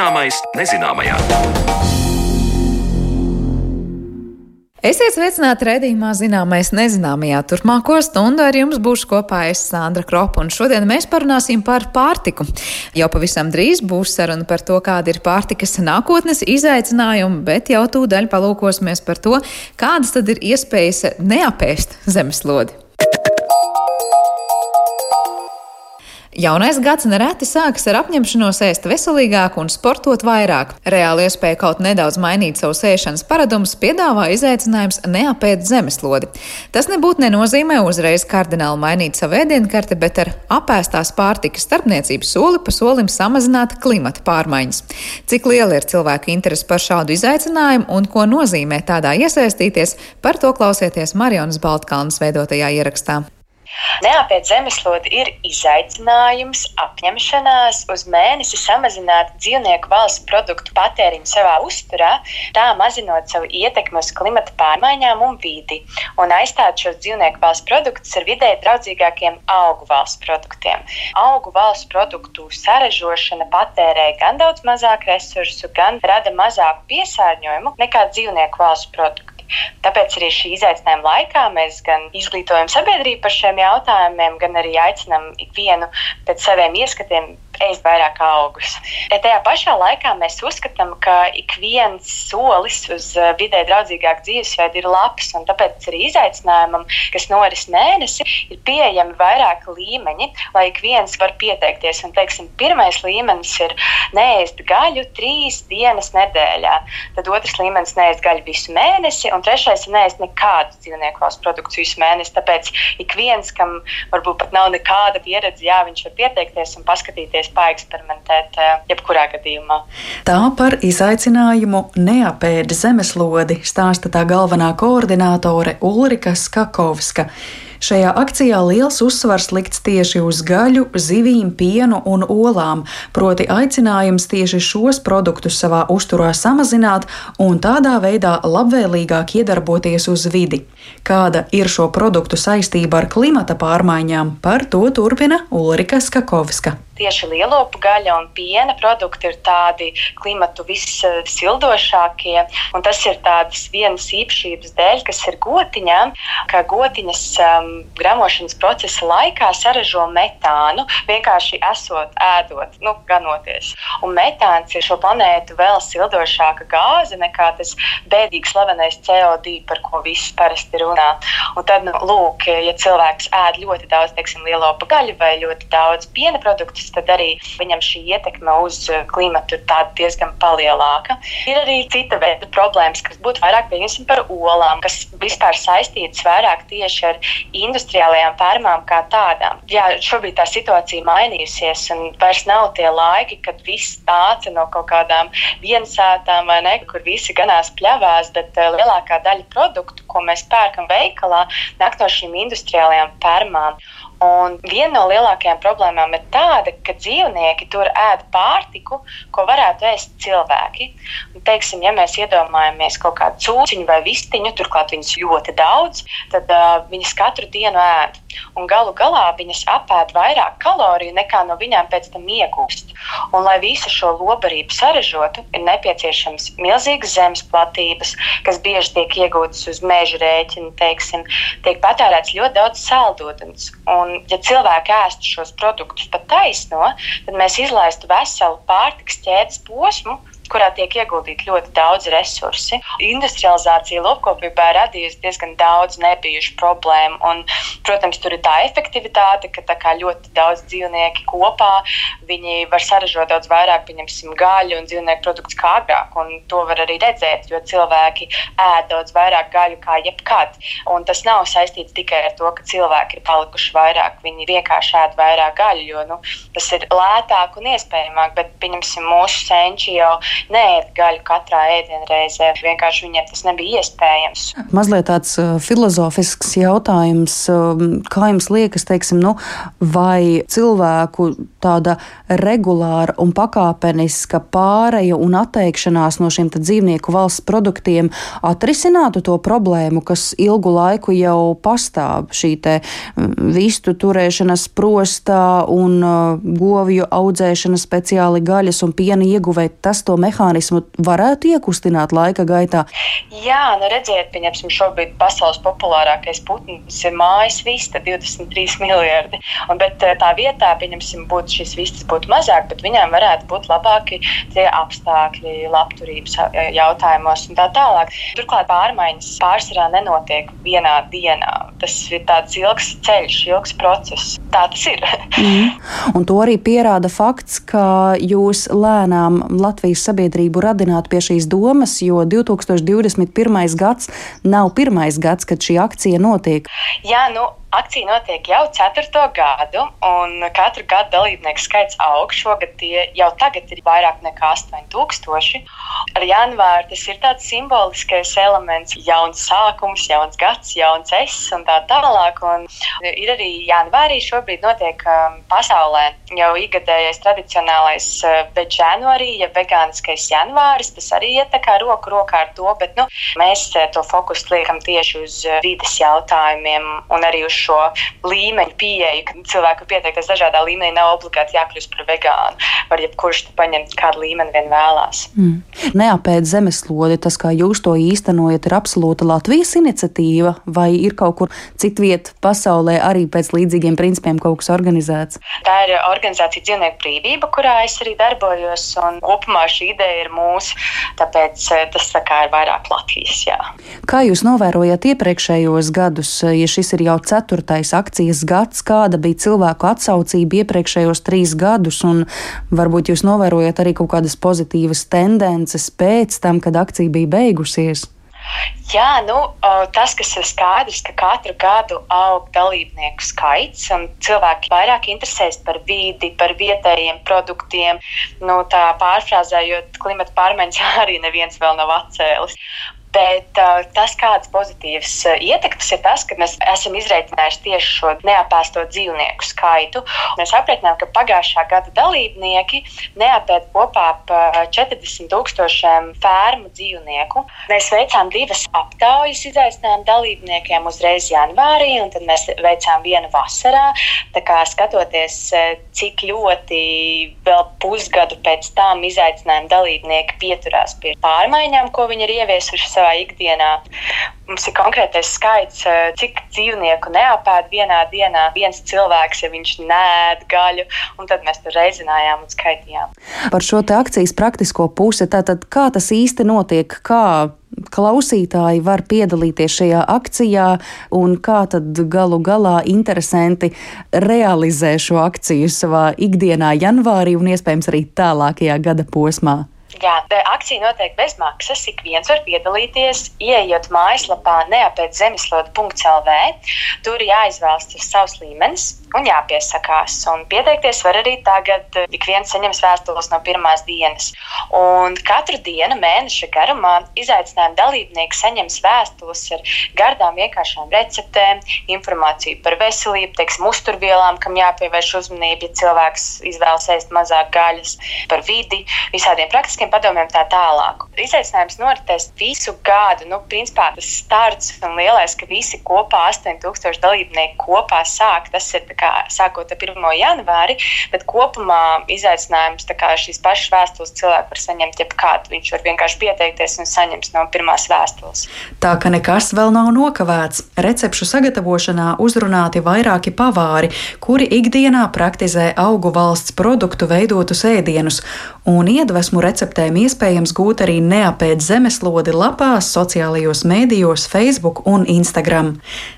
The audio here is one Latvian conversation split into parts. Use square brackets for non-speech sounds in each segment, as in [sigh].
Zināmais nezināmajā. Esiet sveicināti redzējumā, zināmais nezināmajā. Turpmāko stundu ar jums būšu kopā es Sandra Kropa, un šodien mēs parunāsim par pārtiku. Jau pavisam drīz būs saruna par to, kāda ir pārtikas nākotnes izaicinājumi, bet jau tūdaļ palūkosimies par to, kādas tad ir iespējas neapēst zemeslodi. Jaunais gads nereti sākas ar apņemšanos ēst veselīgāk un sportot vairāk. Reāli iespēja kaut nedaudz mainīt savu ēšanas paradumus piedāvā izaicinājums neapēt zemeslodi. Tas nebūtu nenozīmē uzreiz kardināli mainīt savu ēdienkarti, bet ar apēstās pārtikas starpniecību soli pa solim samazināt klimata pārmaiņas. Cik liela ir cilvēku interese par šādu izaicinājumu un ko nozīmē tādā iesaistīties, par to klausieties Marionas Baltkalnas veidotajā ierakstā. Neapēt zemeslodi ir izaicinājums, apņemšanās uz mēnesi samazināt dzīvnieku valsts produktu patēriņu savā uzturā, tā mazinot savu ietekmi uz klimata pārmaiņām un vidi, un aizstāt šos dzīvnieku valsts produktus ar vidē draudzīgākiem augu valsts produktiem. Augu valsts produktu saražošana patērē gan daudz mazāk resursu, gan rada mazāku piesārņojumu nekā dzīvnieku valsts produkti. Tāpēc arī šī izaicinājuma laikā mēs gan izglītojam sabiedrību par šiem jautājumiem, gan arī aicinām ikvienu pēc saviem ieskatiem ēst vairāk augus. Tajā pašā laikā mēs uzskatām, ka ik viens solis uz eh, vidē draudzīgāku dzīvesveidu ir labs, un tāpēc arī izaicinājumam, kas noris mēnesi, ir pieejami vairāki līmeņi, lai ik viens var pieteikties. Un, teiksim, pirmais līmenis ir neēst gaļu trīs dienas nedēļā, tad otrs līmenis - neēst gaļu visu mēnesi, un trešais ir neēst nekādus dzīvnieku valsts produktus visu mēnesi. Tāpēc ik viens, kam varbūt pat nav nekāda pieredze, jā, viņš var pieteikties un paskatīties paeksperimentēt eh, jebkurā gadījumā. Tā par izaicinājumu neapēda zemeslodi stāsta tā galvenā koordinātore Ulrika Skakovska. Šajā akcijā liels uzsvars likts tieši uz gaļu, zivīm, pienu un olām, proti aicinājums tieši šos produktus savā uzturā samazināt un tādā veidā labvēlīgāk iedarboties uz vidi. Kāda ir šo produktu saistība ar klimata pārmaiņām, par to turpina Ulrika Skakovska tieši lielopu gaļa un piena produkti ir tādi klimatu vissildošākie. Un tas ir tādas vienas īpašības dēļ, kas ir gotiņām, ka gotiņas um, gramošanas procesa laikā saražo metānu vienkārši esot ēdot, nu, ganoties. Un metāns ir šo planētu vēl sildošāka gāze nekā tas bēdīgi slavenais CO2, par ko visi parasti runā. Un tad, nu, lūk, ja cilvēks ēd ļoti daudz, teiksim, lielopu gaļu vai ļoti daudz piena produktus, tad arī viņam šī ietekme uz eh, klimatu ir diezgan palielāka. Ir arī cita veida problēmas, kas būtu vairāk par olām, kas vispār saistītas vairāk tieši ar industriālajām fermām kā tādām. Jā, šobrīd tā situācija mainījusies, un vairs nav tie laiki, kad viss nāca no kaut kādām viensētām vai ne, kur visi ganās pļavās, bet uh, lielākā daļa produktu, ko mēs pērkam veikalā, nāk no šīm industriālajām fermām. Un viena no lielākajām problēmām ir tāda, ka dzīvnieki tur ēd pārtiku, ko varētu ēst cilvēki. Un, teiksim, ja mēs iedomājamies kaut kādu cūciņu vai vistiņu, turklāt viņas ļoti daudz, tad uh, viņas katru dienu ēd. Un galu galā viņas apēd vairāk kaloriju nekā no viņām pēc tam iegūst. Un, lai visu šo lobarību saražotu, ir nepieciešams milzīgas zemes platības, kas bieži tiek iegūtas uz meža rēķina, teiksim, tiek patērēts ļoti daudz saldūdens. Un ja cilvēki ēstu šos produktus pa taisno, tad mēs izlaistu veselu pārtiks ķēdes posmu, kurā tiek ieguldīti ļoti daudz resursi. Industrializācija lopkopībā ir radījusi diezgan daudz nebijušu problēmu. Un, protams, tur ir tā efektivitāte, ka tā ļoti daudz dzīvnieku kopā var saražot daudz vairāk, pieņemsim, gaļu un dzīvnieku produktus kā agrāk. To var arī redzēt, jo cilvēki ēd daudz vairāk gaļu kā jebkad. Un tas nav saistīts tikai ar to, ka cilvēki ir palikuši vairāk. Viņi vienkārši ēd vairāk gaļu, jo nu, tas ir lētāk un iespējamāk. Bet, pieņemsim, mūsu senči jau neēd gaļu katrā ēdienreizē. Vienkārši viņiem tas nebija iespējams. Mazliet tāds uh, filozofisks jautājums, um, kā jums liekas, teiksim, nu, vai cilvēku tāda regulāra un pakāpeniska pāreja un atteikšanās no šiem dzīvnieku valsts produktiem atrisinātu to problēmu, kas ilgu laiku jau pastāv šī mm, vistu turēšanas prostā un uh, govju audzēšana speciāli gaļas un piena ieguvē, tas to mehānismu varētu iekustināt laika gaitā? Jā, nu redziet, pieņemsim šobrīd pasaules populārākais putns ir mājas vista, 23 miljardi. Un, bet uh, tā vietā, pieņemsim, būtu šis vistas būtu mazāk, bet viņām varētu būt labāki tie apstākļi labturības jautājumos un tā tālāk. Turklāt pārmaiņas pārsvarā nenotiek vienā dienā. Tas ir tāds ilgs ceļš, ilgs process. Tā tas ir. mm. Un to arī pierāda fakts, ka jūs lēnām Latvijas sabiedrību radināt pie šīs domas, jo 2021. gads nav pirmais gads, kad šī akcija notiek. Jā, nu, Akcija notiek jau ceturto gadu, un katru gadu dalībnieku skaits aug. Šogad tie jau tagad ir vairāk nekā 8000. Ar janvāru tas ir tāds simboliskais elements, jauns sākums, jauns gads, jauns es un tā tālāk. Un ir arī janvārī šobrīd notiek um, pasaulē jau ikgadējais tradicionālais uh, veg janvārī, ja vegāniskais janvāris. Tas arī iet tā kā roku rokā ar to, bet nu, mēs uh, to fokusu liekam tieši uz uh, vides jautājumiem un arī uz šo līmeņu pieeju, ka cilvēku pieteikties dažādā līmenī nav obligāti jākļūst par vegānu. Var jebkurš paņemt kādu līmeni vien vēlās. Mm. Neapēd zemeslodi, tas, kā jūs to īstenojat, ir absolūta Latvijas iniciatīva, vai ir kaut kur citviet pasaulē arī pēc līdzīgiem principiem kaut kas organizēts? Tā ir organizācija Dzīvnieku brīvība, kurā es arī darbojos, un kopumā šī ideja ir mūsu, tāpēc eh, tas tā kā ir vairāk Latvijas. Jā. Kā jūs novērojat iepriekšējos gadus, ja šis ir jau ceturtais? Ceturtais akcijas gads, kāda bija cilvēku atsaucība iepriekšējos trīs gadus, un varbūt jūs novērojat arī kaut kādas pozitīvas tendences pēc tam, kad akcija bija beigusies. Jā, nu, tas, kas ir skaidrs, ka katru gadu aug dalībnieku skaits, un cilvēki vairāk interesējas par vidi, par vietējiem produktiem. Nu, tā pārfrāzējot, klimata pārmaiņas [laughs] arī neviens vēl nav atcēlis. Bet uh, tas, kādas pozitīvas uh, ietekmes ir tas, ka mēs esam izreikinājuši tieši šo neapēsto dzīvnieku skaitu. Mēs aprēķinām, ka pagājušā gada dalībnieki neapēd kopā ap 40 tūkstošiem fermu dzīvnieku. Mēs veicām divas aptaujas izaicinājumu dalībniekiem uzreiz janvārī, un tad mēs veicām vienu vasarā. Tā kā skatoties, cik ļoti vēl pusgadu pēc tam izaicinājumu dalībnieki pieturās pie pārmaiņām, ko viņi ir ieviesuši savā ikdienā. Mums ir konkrētais skaits, eh, cik dzīvnieku neapēd vienā dienā viens cilvēks, ja viņš nēd gaļu, un tad mēs tur reizinājām un skaitījām. Par šo akcijas praktisko pusi, tātad kā tas īsti notiek, kā klausītāji var piedalīties šajā akcijā un kā tad galu galā interesanti realizē šo akciju savā ikdienā, janvārī un iespējams arī tālākajā gada posmā. Jā, akcija notiek bez maksas. Ik viens var piedalīties, ieejot mājaslapā neapēc zemeslode.lv. Tur jāizvēlas savs līmenis un jāpiesakās. Un pieteikties var arī tagad. Ik viens saņems vēstules no pirmās dienas. Un katru dienu, mēneša garumā, izaicinājuma dalībnieki saņems vēstules ar gardām, vienkāršām receptēm, informāciju par veselību, teiksim, uzturvielām, kam jāpievērš uzmanība, ja cilvēks izvēlas ēst mazāk gaļas, par vidi, visādiem praktiskiem padomiem tā tālāk. Izaicinājums noritēs visu gadu. Nu, principā tas starts un lielais, ka visi kopā 8000 dalībnieki kopā sāk. Tas ir kā, sākot ar 1. janvāri, bet kopumā izaicinājums šīs pašas vēstules cilvēki var saņemt jebkādu. Viņš var vienkārši pieteikties un saņems no pirmās vēstules. Tā ka nekas vēl nav nokavēts. Recepšu sagatavošanā uzrunāti vairāki pavāri, kuri ikdienā praktizē augu valsts produktu veidotus ēdienus, un iedvesmu receptēm iespējams gūt arī neapēd zemeslodi lapās, sociālajos mēdījos, Facebook un Instagram.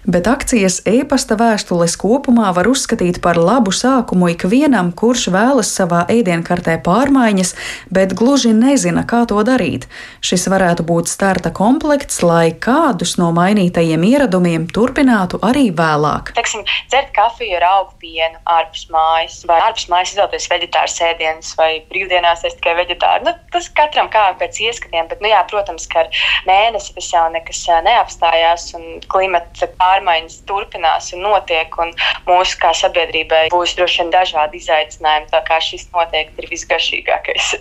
Bet akcijas e-pasta vēstules kopumā var uzskatīt par labu sākumu ikvienam, kurš vēlas savā ēdienkartē pārmaiņas, bet gluži nezina, kā to darīt. Šis varētu būt starta komplekts, lai kādus no mainītajiem ieradumiem turpinātu arī vēlāk. Teiksim, dzert kafiju ar augu pienu ārpus mājas, vai ārpus mājas izvēlēties veģetāru sēdienus, vai brīvdienās es tikai veģetāru. Nu, tas katram kā pēc ieskatiem, bet, nu, jā, protams, ka ar mēnesi tas jau nekas neapstājās, un klimata pārmaiņas turpinās un notiek, un mūsu kā sabiedrībai būs droši vien dažādi izaicinājumi, tā kā šis noteikti ir visgaršīgākais.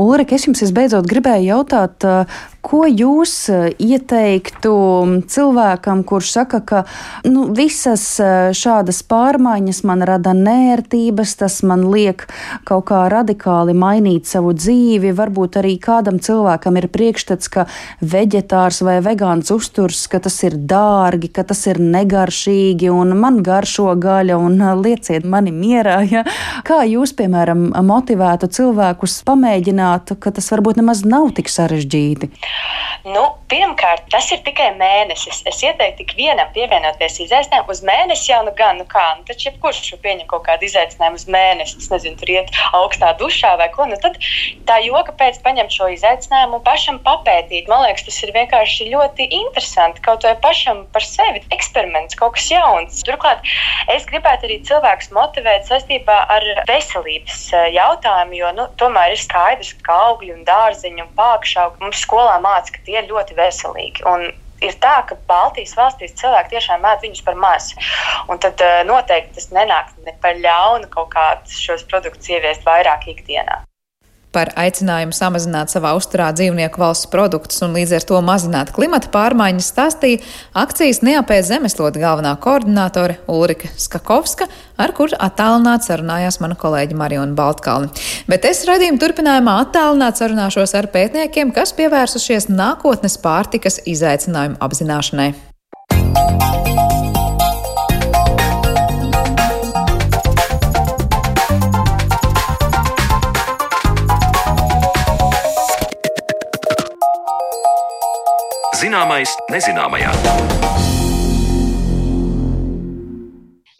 Ulrika, es jums visbeidzot gribēju jautāt, Ko jūs eh, ieteiktu cilvēkam, kurš saka, ka nu, visas eh, šādas pārmaiņas man rada nērtības, tas man liek kaut kā radikāli mainīt savu dzīvi? Varbūt arī kādam cilvēkam ir priekšstats, ka veģetārs vai vegāns uzturs, ka tas ir dārgi, ka tas ir negaršīgi un man garšo gaļa un eh, lieciet mani mierā. [laughs] Ja? Kā jūs, piemēram, motivētu cilvēkus pamēģināt, ka tas varbūt nemaz nav tik sarežģīti? Nu, pirmkārt, tas ir tikai mēnesis. Es ieteiktu ikvienam pievienoties izaicinājumam. Uz mēnesi jau nu gan, nu kā, nu, taču jebkurš pieņem kaut kādu izaicinājumu uz mēnesi, es nezinu, tur iet augstā dušā vai ko. Nu, tad tā joka pēc paņemt šo izaicinājumu un pašam papētīt. Man liekas, tas ir vienkārši ļoti interesanti. Kaut vai pašam par sevi eksperiments, kaut kas jauns. Turklāt es gribētu arī cilvēkus motivēt saistībā ar veselības eh, jautājumu, jo nu, tomēr ir skaidrs, ka augļi un dārziņi un pākšaugi mums skolā māca, ka tie ir ļoti veselīgi. Un ir tā, ka Baltijas valstīs cilvēki tiešām mēdz viņus par mazu. Un tad uh, noteikti tas nenāk ne par ļaunu kaut kādus šos produktus ieviest vairāk ikdienā. Par aicinājumu samazināt savā uzturā dzīvnieku valsts produktus un līdz ar to mazināt klimata pārmaiņas stāstīja akcijas neapēc zemeslode galvenā koordinātore Ulrika Skakovska, ar kur attālināt sarunājās mana kolēģa Mariona Baltkalni. Bet es raidījumu turpinājumā attālināt sarunāšos ar pētniekiem, kas pievērsušies nākotnes pārtikas izaicinājumu apzināšanai. Zināmais nezināmajā.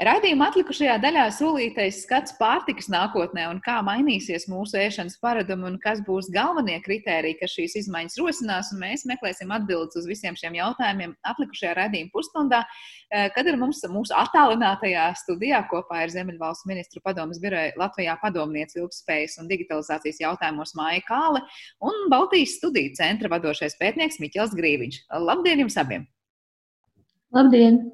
Radījuma atlikušajā daļā solītais skats pārtikas nākotnē un kā mainīsies mūsu ēšanas paradumi un kas būs galvenie kriteriji, kas šīs izmaiņas rosinās. Mēs meklēsim atbildes uz visiem šiem jautājumiem atlikušajā radījuma pusstundā, eh, kad ir mums mūsu attālinātajā studijā kopā ar Ziemeļvalstu ministru padomas biroja Latvijā padomniece ilgspējas un digitalizācijas jautājumos Māja Kāle un Baltijas studiju centra vadošais pētnieks Miķels Grīviņš. Labdien jums abiem! Labdien!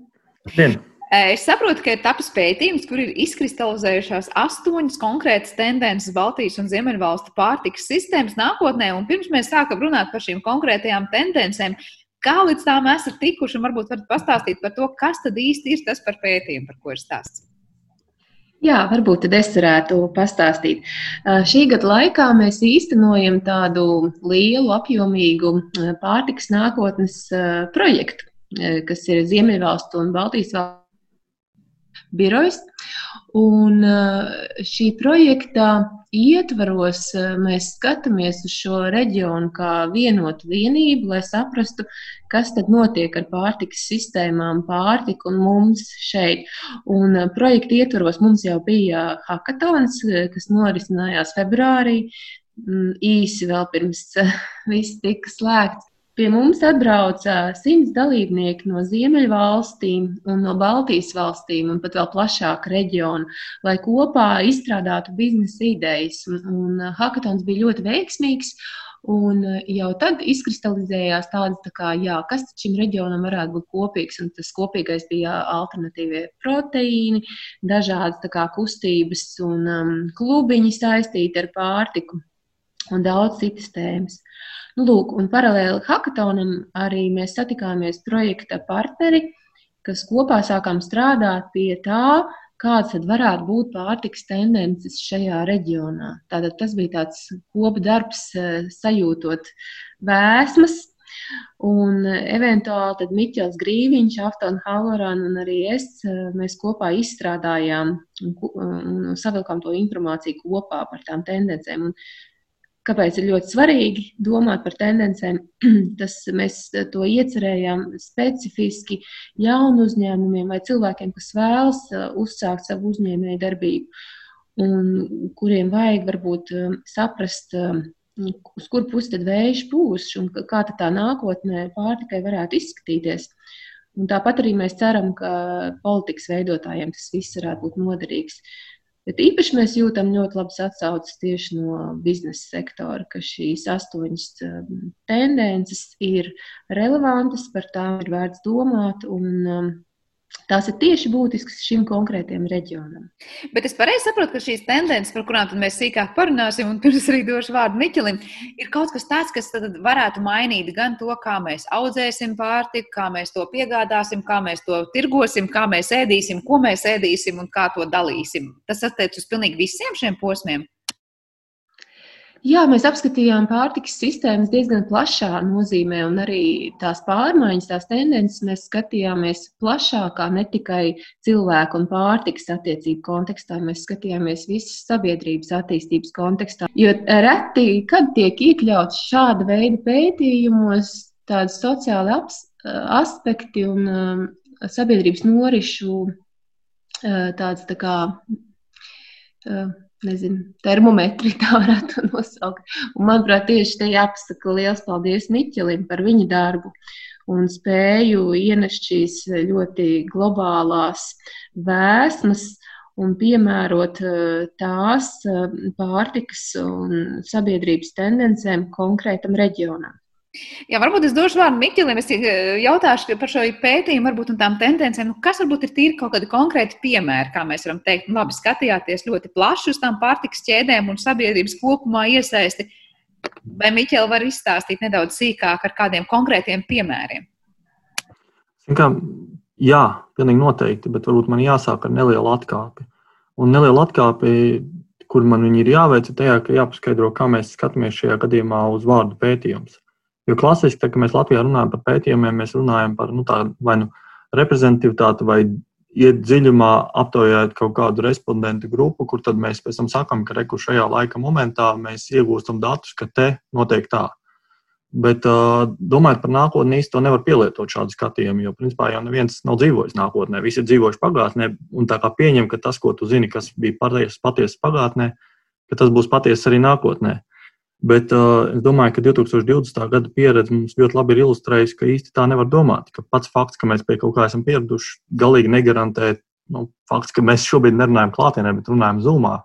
Labdien. Es saprotu, ka ir tapis pētījums, kur ir izkristalizējušās astoņas konkrētas tendences Baltijas un Ziemeļvalstu pārtikas sistēmas nākotnē. Un pirms mēs sākam runāt par šīm konkrētajām tendencēm, kā līdz tām esat tikuši, un varbūt varat pastāstīt par to, kas tad īsti ir tas par pētījumu, par ko ir stāsts. Jā, varbūt es varētu pastāstīt. Šī gada laikā mēs īstenojam tādu lielu, apjomīgu pārtikas nākotnes projektu, kas ir Ziemeļvalstu un Baltijas valstu birojs. Un eh, šī projekta ietvaros eh, mēs skatāmies uz šo reģionu kā vienotu vienību, lai saprastu, kas tad notiek ar pārtikas sistēmām, pārtiku un mums šeit. Un eh, projekta ietvaros mums jau bija hackathons, kas norisinājās februārī, mm, īsi vēl pirms [laughs] viss tika slēgts. Pie mums atbrauca simts dalībnieki no Ziemeļvalstīm un no Baltijas valstīm un pat vēl plašāka reģiona, lai kopā izstrādātu biznesa idejas. Un hackathons bija ļoti veiksmīgs. Un jau tad izkristalizējās tādas, tā kā, jā, kas šim reģionam varētu būt kopīgs. Un tas kopīgais bija alternatīvie proteīni, dažādas kā, kustības un um, klubiņi saistīti ar pārtiku un daudz citas tēmas. Nu, lūk, un paralēli hackathonam arī mēs satikāmies projekta partneri, kas kopā sākām strādāt pie tā, kāds tad varētu būt pārtiks tendences šajā reģionā. Tātad tas bija tāds kopdarbs, eh, sajūtot vēsmas. Un eventuāli tad Miķels Grīviņš, Aftona Halloran un arī es, eh, mēs kopā izstrādājām un savilkām to informāciju kopā par tām tendencēm. Un Kāpēc ir ļoti svarīgi domāt par tendencēm? [clears throat] Tas mēs to iecerējām specifiski jaunu uzņēmumiem vai cilvēkiem, kas vēlas uh, uzsākt savu uzņēmēju darbību, un kuriem vajag varbūt um, saprast, um, uz kur pusi tad vējš pūš un kā tā nākotnē pārtikai varētu izskatīties. Un tāpat arī mēs ceram, ka politikas veidotājiem tas viss varētu būt noderīgs. Bet īpaši mēs jūtam ļoti labas atsauces tieši no biznesa sektora, ka šīs astoņas tendences ir relevantas, par tām ir vērts domāt. Un, Tās ir tieši būtiskas šim konkrētajam reģionam. Bet es pareizi saprotu, ka šīs tendences, par kurām mēs sīkāk parunāsim, un pirms arī došu vārdu Miķelim, ir kaut kas tāds, kas varētu mainīt gan to, kā mēs audzēsim pārtiku, kā mēs to piegādāsim, kā mēs to tirgosim, kā mēs ēdīsim, ko mēs ēdīsim un kā to dalīsim. Tas attiecas uz pilnīgi visiem šiem posmiem. Jā, mēs apskatījām pārtikas sistēmas diezgan plašā nozīmē, un arī tās pārmaiņas, tās tendences mēs skatījāmies plašākā, ne tikai cilvēku un pārtikas attiecību kontekstā, mēs skatījāmies visas sabiedrības attīstības kontekstā. Jo reti, kad tiek iekļauts šāda veida pētījumos, tādi sociāli aspekti un um, sabiedrības norišu uh, tāds tā kā. Uh, nezinu, termometri, [laughs] tā varētu nosaukt. Un, manuprāt, tieši te jāpasaka liels paldies Niķelim par viņa darbu un spēju ienest šīs ļoti globālās vēsmas un piemērot eh, tās eh, pārtikas un sabiedrības tendencēm konkrētam reģionam. Jā, varbūt es došu vārdu Miķelim. Es eh, jautāšu par šo pētījumu, varbūt tām tendencēm. Nu, kas varbūt ir tīri kaut kādi konkrēti piemēri, kā mēs varam teikt, nu, labi, skatījāties ļoti plaši uz tām pārtikas ķēdēm un sabiedrības kopumā iesaisti. Vai Miķeli var izstāstīt nedaudz sīkāk ar kādiem konkrētiem piemēriem? Kā, jā, pilnīgi noteikti, bet varbūt man jāsāk ar nelielu atkāpi. Un neliela atkāpe, kur man ir jāveic, ir tajā, ka jāpaskaidro, kā mēs skatāmies šajā gadījumā uz vārdu pētījums. Jo klasiski, tā, kad mēs Latvijā runājam par pētījumiem, mēs runājam par nu, tādu vai nu reprezentatīvitāti, vai iet dziļumā, aptaujājot kaut kādu respondentu grupu, kur tad mēs pēc tam sakām, ka reku šajā laika momentā mēs iegūstam datus, ka te notiek tā. Bet, uh, domājot par nākotni, īstenībā nevar pielietot šādu skatījumu, jo, principā, jau neviens nav dzīvojis nākotnē. Visi ir dzīvojuši pagātnē, un tā kā pieņem, ka tas, ko tu zini, kas bija patiesa paties pagātnē, ka tas būs patiesa arī nākotnē. Bet uh, es domāju, ka 2020. gada pieredze mums ļoti labi ir ilustrējusi, ka īsti tā nevar domāt. Ka pats fakts, ka mēs pie kaut kā esam pieraduši, galīgi negarantē nu, fakts, ka mēs šobrīd nerunājam klātienē, bet runājam zumā.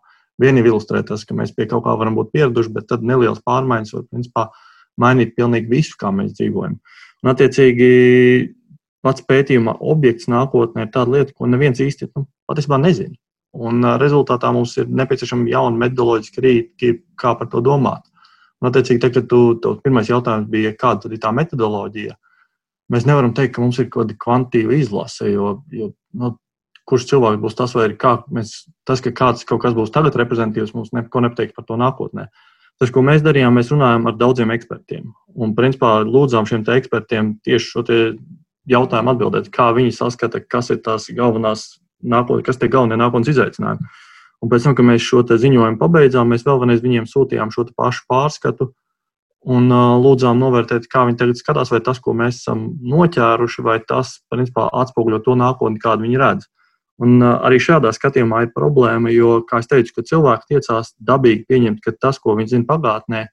Vieni ilustrē tas, ka mēs pie kaut kā varam būt pieraduši, bet tad nelielas pārmaiņas var principā, mainīt pilnīgi visu, kā mēs dzīvojam. Un, attiecīgi, pats pētījuma objekts nākotnē ir tāda lieta, ko neviens īsti nu, patiesībā nezina. Un uh, rezultātā mums ir nepieciešama jauna metodoloģiska rīka, kā par to domāt. Attiecīgi, tad, kad tu, tu pirmais jautājums bija, kāda ir tā metodoloģija, mēs nevaram teikt, ka mums ir kaut kāda kvantīva izlase, jo, jo nu, kurš cilvēks būs tas, vai kā mēs, tas, ka kāds kaut kas būs tagad reprezentatīvs, mums neko nepateiks par to nākotnē. Tas, ko mēs darījām, mēs runājām ar daudziem ekspertiem. Un, principā, lūdzām šiem ekspertiem tieši šo jautājumu atbildēt, kā viņi saskata, kas ir tās galvenās nākotnes, kas ir galvenie nākotnes izaicinājumi. Un pēc tam, kad mēs šo ziņojumu pabeidzām, mēs vēlreiz viņiem sūtījām šo pašu pārskatu un uh, lūdzām novērtēt, kā viņi tagad skatās, vai tas, ko mēs esam noķēruši, vai tas principā, atspoguļo to nākotni, kādu viņi redz. Un uh, arī šādā skatījumā ir problēma, jo, kā jau teicu, cilvēki tiecās dabīgi pieņemt, ka tas, ko viņi zina pagātnē,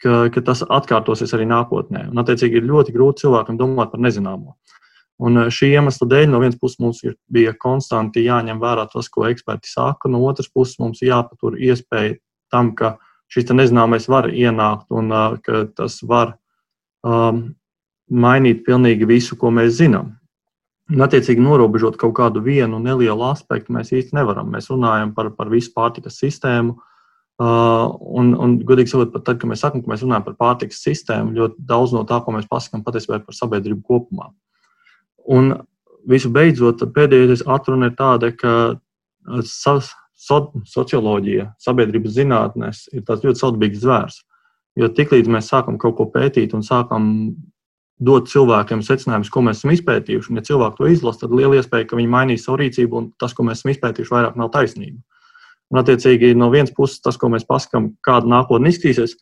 ka, ka tas atkārtosies arī nākotnē. Un, attiecīgi, ir ļoti grūti cilvēkam domāt par nezināmo. Un eh, šī iemesla dēļ no vienas puses mums ir, bija konstanti jāņem vērā tas, ko eksperti saka, no otras puses mums jāpatur iespēja tam, ka šis nezināmais var ienākt un uh, ka tas var um, mainīt pilnīgi visu, ko mēs zinām. Un, attiecīgi, norobežot kaut kādu vienu nelielu aspektu, mēs īsti nevaram. Mēs runājam par, par visu pārtikas sistēmu. Uh, un, un, godīgi sakot, pat tad, kad mēs sakām, ka mēs runājam par pārtikas sistēmu, ļoti daudz no tā, ko mēs pasakām, patiesībā ir par sabiedrību kopumā. Un visu beidzot, pēdējais atruna ir tāda, ka uh, so, so, socioloģija, sabiedrības zinātnēs ir tāds ļoti saudabīgs zvērs. Jo tiklīdz mēs sākam kaut ko pētīt un sākam dot cilvēkiem secinājumus, ko mēs esam izpētījuši, un ja cilvēki to izlasa, tad liela iespēja, ka viņi mainīs savu rīcību, un tas, ko mēs esam izpētījuši, vairāk nav taisnība. Un, attiecīgi, no vienas puses, tas, ko mēs pasakām, kāda nākotne izskatīsies,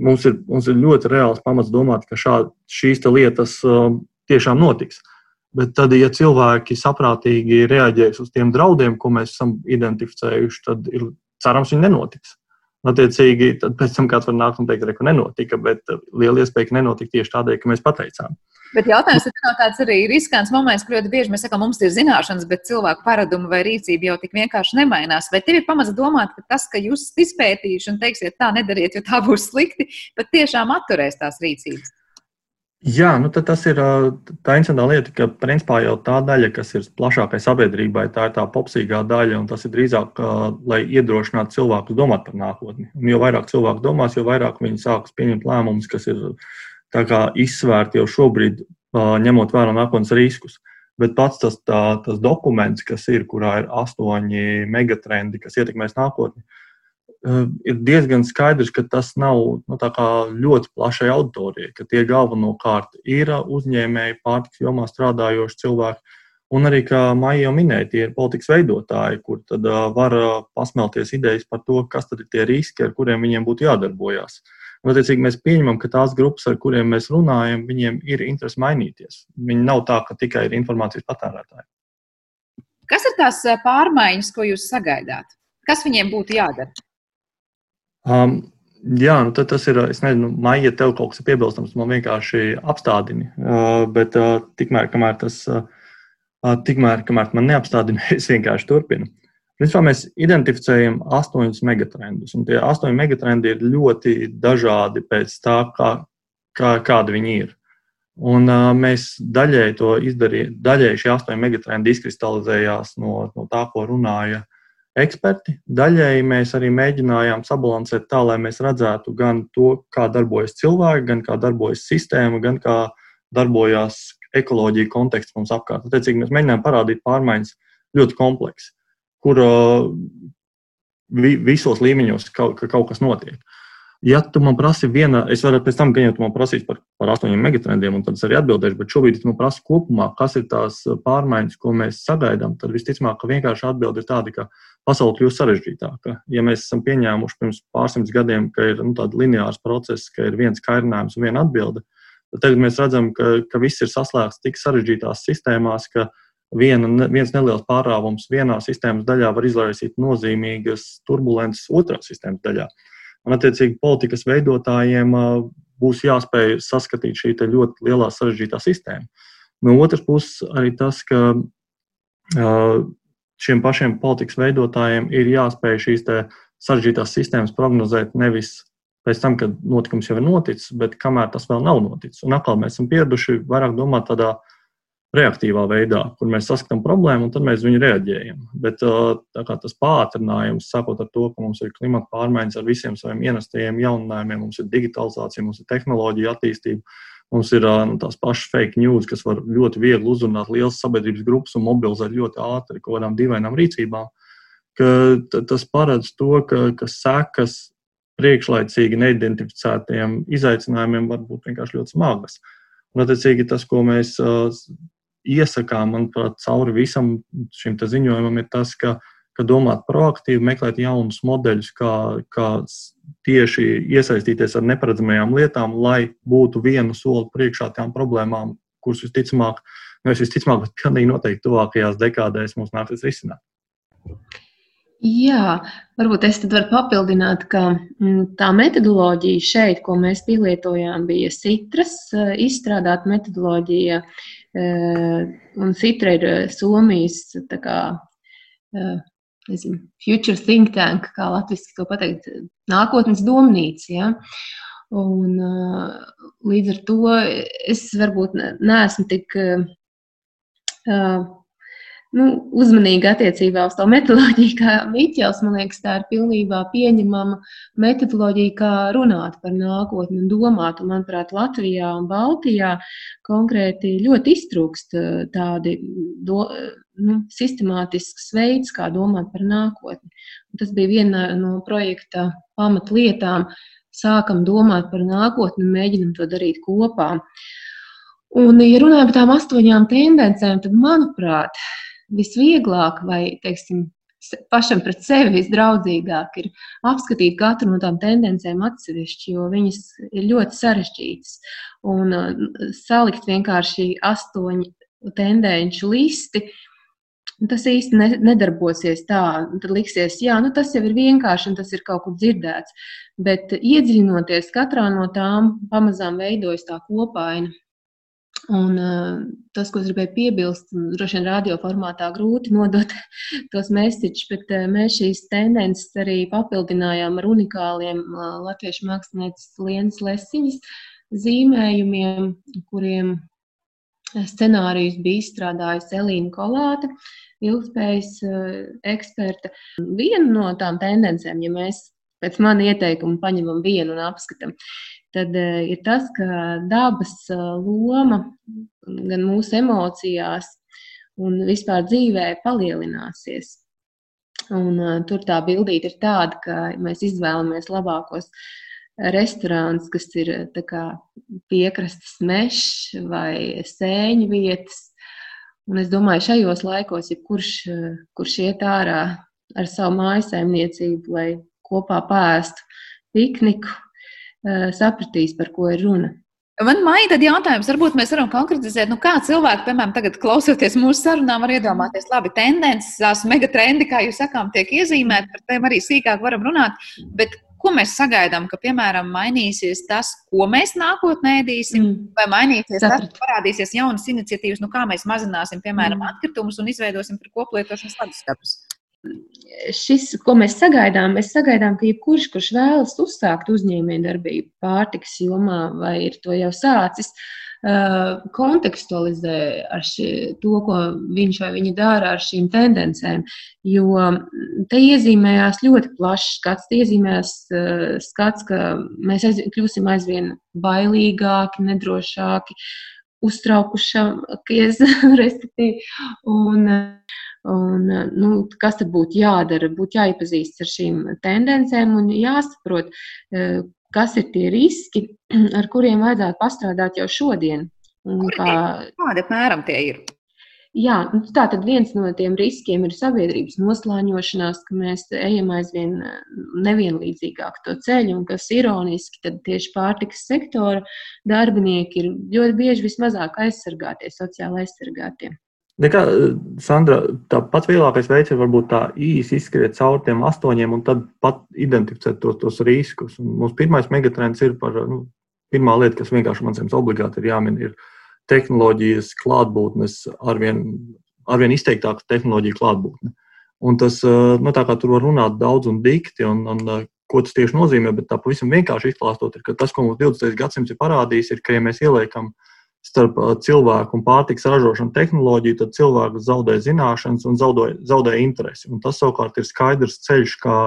mums ir, mums ir ļoti reāls pamats domāt, ka šā, šīs lietas uh, tiešām notiks. Bet tad, ja cilvēki saprātīgi reaģēs uz tiem draudiem, ko mēs esam identificējuši, tad ir, cerams, viņi nenotiks. Attiecīgi, tad pēc tam kāds var nākt un teikt, ka nenotika, bet liela iespēja, ka nenotika tieši tādēļ, ka mēs pateicām. Bet jautājums ir no tāds arī riskants moments, ka ļoti bieži mēs sakām, mums ir zināšanas, bet cilvēku paradumi vai rīcība jau tik vienkārši nemainās. Vai tev ir pamats domāt, ka tas, ka jūs izpētījuši un teiksiet, tā nedariet, jo tā būs slikti, pat tiešām atturēs tās rīcības? Jā, nu tas ir tā interesanta lieta, ka principā jau tā daļa, kas ir plašākai sabiedrībai, tā ir tā popsīgā daļa, un tas ir drīzāk, lai iedrošinātu cilvēkus domāt par nākotni. Un jo vairāk cilvēku domās, jo vairāk viņi sāks pieņemt lēmumus, kas ir izsvērti jau šobrīd, ņemot vērā nākotnes riskus. Bet pats tas, tā, tas dokuments, kas ir, kurā ir astoņi megatrendi, kas ietekmēs nākotni, Eh, ir diezgan skaidrs, ka tas nav nu, ļoti plašai auditorijai, ka tie galvenokārt ir uzņēmēji, pārtiks jomā strādājoši cilvēki. Un arī, kā Maija jau minēja, tie ir politikas veidotāji, kur tad uh, var uh, pasmelties idejas par to, kas tad ir tie riski, ar kuriem viņiem būtu jādarbojas. Un, attiecīgi, mēs pieņemam, ka tās grupas, ar kuriem mēs runājam, viņiem ir interesi mainīties. Viņi nav tā, ka tikai ir informācijas patērētāji. Kas ir tās pārmaiņas, ko jūs sagaidāt? Kas viņiem būtu jādara? Um, jā, nu tas ir. Es nezinu, Maija, tev kaut kas ir piebilstams, man vienkārši apstādini. Uh, bet uh, tikmēr, kamēr tas, uh, tikmēr, kamēr man neapstādina, [laughs] es vienkārši turpinu. Principā mēs identificējam astoņus megatrendus, un tie astoņi megatrendi ir ļoti dažādi pēc tā, kā, kā, kādi viņi ir. Un, uh, mēs daļēji to izdarījām, daļēji šie astoņi megatrendi izkristalizējās no, no tā, ko runāja eksperti. Daļēji mēs arī mēģinājām sabalansēt tā, lai mēs redzētu gan to, kā darbojas cilvēki, gan kā darbojas sistēma, gan kā darbojas ekoloģija konteksts mums apkārt. Attiecīgi, mēs mēģinājām parādīt pārmaiņas ļoti kompleksi, kur uh, vi, visos līmeņos kaut, ka kaut kas notiek. Ja tu man prasi viena, es varu pēc tam, gan jau tu man prasīs par, par astoņiem megatrendiem, un tad es arī atbildēšu, bet šobrīd, tu man prasi kopumā, kas ir tās pārmaiņas, ko mēs sagaidām, tad visticamāk, ka vienkārši atbilde ir tāda, ka pasaule kļūst sarežģītāka. Ja mēs esam pieņēmuši pirms pārsimts gadiem, ka ir nu, tāds lineārs process, ka ir viens kairinājums un viena atbilde, tad tagad mēs redzam, ka, ka viss ir saslēgts tik sarežģītās sistēmās, ka viena, viens neliels pārāvums vienā sistēmas daļā var izraisīt nozīmīgas turbulences otrā sistēmas daļā. Un, attiecīgi, politikas veidotājiem būs jāspēj saskatīt šī ļoti lielā sarežģītā sistēma. No otras puses, arī tas, ka šiem pašiem politikas veidotājiem ir jāspēj šīs sarežģītās sistēmas prognozēt nevis pēc tam, kad notikums jau ir noticis, bet kamēr tas vēl nav noticis. Un atkal mēs esam pieraduši vairāk domāt tādā reaktīvā veidā, kur mēs saskatām problēmu un tad mēs viņu reaģējam. Bet uh, tas pātrinājums, sākot ar to, ka mums ir klimata pārmaiņas ar visiem saviem ienestajiem jauninājumiem, mums ir digitalizācija, mums ir tehnoloģija attīstība, mums ir uh, nu, tās pašas fake news, kas var ļoti viegli uzrunāt lielas sabiedrības grupas un mobilizēt ļoti ātri kaut kādām dīvainām rīcībām. Tas paredz to, ka, ka sekas priekšlaicīgi neidentificētiem izaicinājumiem var būt vienkārši ļoti smagas. Un, attiecīgi, tas, ko mēs uh, iesakām, manuprāt, cauri visam šim ziņojumam, ir tas, ka, ka domāt proaktīvi, meklēt jaunus modeļus, kā, kā tieši iesaistīties ar neparedzamajām lietām, lai būtu vienu soli priekšā tām problēmām, kuras visticamāk, nu, visticamāk, bet pilnīgi noteikti tuvākajās dekādēs mums nāksies risināt. Jā, varbūt es varu papildināt, ka mm, tā metodoloģija šeit, ko mēs pielietojām, bija Citras eh, izstrādāta metodoloģija, Eh, un Citra ir eh, Somijas kā, nezinu, future think tank, kā latviešu to pateikt, nākotnes domnīca. Ja? Un, līdz ar to es varbūt neesmu tik nu, uzmanīgi attiecībā uz to metodoloģiju, kā Miķels. Man liekas, tā ir pilnībā pieņemama metodoloģija, kā runāt par nākotni un domāt. Un, manuprāt, Latvijā un Baltijā konkrēti ļoti iztrūkst eh, tādi do, nu, sistemātisks veids, kā domāt par nākotni. Un tas bija viena no projekta pamatlietām. Sākam domāt par nākotni un mēģinam to darīt kopā. Un, ja runājam par tām astoņām tendencēm, tad, manuprāt, visvieglāk vai, teiksim, pašam pret sevi visdraudzīgāk ir apskatīt katru no tām tendencēm atsevišķi, jo viņas ir ļoti sarežģītas. Un uh, salikt vienkārši astoņu tendenci listi tas īsti ne, nedarbosies tā. Tad liksies, jā, nu, tas jau ir vienkārši un tas ir kaut kur dzirdēts. Bet iedziļinoties katrā no tām, pamazām veidojas tā kopaina. Un, uh, tas, ko es gribēju piebilst, droši vien radioformātā grūti nodot [laughs] tos mēsīčus, bet uh, mēs šīs tendences arī papildinājām ar unikāliem uh, latviešu mākslinieces Lienas Lesiņas zīmējumiem, kuriem scenārijus bija izstrādājusi Elīna Kolāte, ilgspējas eksperte. Viena no tām tendencēm, ja mēs pēc mana ieteikuma paņemam vienu un apskatām, tad uh, ir tas, ka dabas uh, loma gan mūsu emocijās, un vispār dzīvē palielināsies. Un, uh, tur tā bildīte ir tāda, ka mēs izvēlamies labākos restorānus, kas ir kā, piekrastes mežs vai sēņu vietas. Un es domāju, šajos laikos, ja kurš, kurš iet ārā ar savu mājsaimniecību, lai kopā pēstu pikniku, sapratīs, par ko ir runa. Man maija tad jautājums, varbūt mēs varam konkretizēt, nu kā cilvēki, piemēram, tagad klausoties mūsu sarunā, var iedomāties, labi, tendences, tās megatrendi, kā jūs sakām, tiek iezīmēti, par tiem arī sīkāk varam runāt, bet ko mēs sagaidām, ka, piemēram, mainīsies tas, ko mēs nākotnē ēdīsim, mm. vai mainīsies Saprat. tas, parādīsies jaunas iniciatīvas, nu kā mēs mazināsim, piemēram, mm. atkritumus un izveidosim par koplietošanas leduskapus šis, ko mēs sagaidām, mēs sagaidām, ka jebkurš, kurš vēlas uzsākt uzņēmējdarbību pārtikas jomā vai ir to jau sācis, kontekstualizē ar ši, to, ko viņš vai viņa dara ar šīm tendencēm. Jo te iezīmējās ļoti plašs skats, te iezīmējās skats, ka mēs aiz, kļūsim aizvien bailīgāki, nedrošāki, uztraukušākies, [laughs] respektīvi. Un, Un, nu, kas tad būtu jādara? Būtu jāiepazīstas ar šīm tendencēm un jāsaprot, eh, kas ir tie riski, [clears throat] ar kuriem vajadzētu pastrādāt jau šodien. Kā... Kādi apmēram tie ir? Jā, nu, tā tad viens no tiem riskiem ir sabiedrības noslāņošanās, ka mēs ejam aizvien eh, nevienlīdzīgāk to ceļu, un kas ironiski, tad tieši pārtikas sektora darbinieki ir ļoti bieži vismazāk aizsargātie, sociāli aizsargātie. Nekā, Sandra, tā pats vieglākais veids ir varbūt tā īsi izskriet cauri tiem astoņiem un tad pat identificēt tos, tos riskus. Un mums pirmais megatrends ir par, nu, pirmā lieta, kas vienkārši man liekas obligāti ir jāmin, ir tehnoloģijas klātbūtnes, arvien, arvien izteiktāka tehnoloģija klātbūtne. Un tas, nu, tā kā tur var runāt daudz un dikti, un, un ko tas tieši nozīmē, bet tā pavisam vienkārši izklāstot, ir, ka tas, ko mums 20. gadsimts ir parādījis, ir, ka, ja mēs ieliekam uh, starp cilvēku un pārtiks ražošanu tehnoloģiju, tad cilvēks zaudē zināšanas un zaudē, zaudē interesi. Un tas savukārt ir skaidrs ceļš, kā,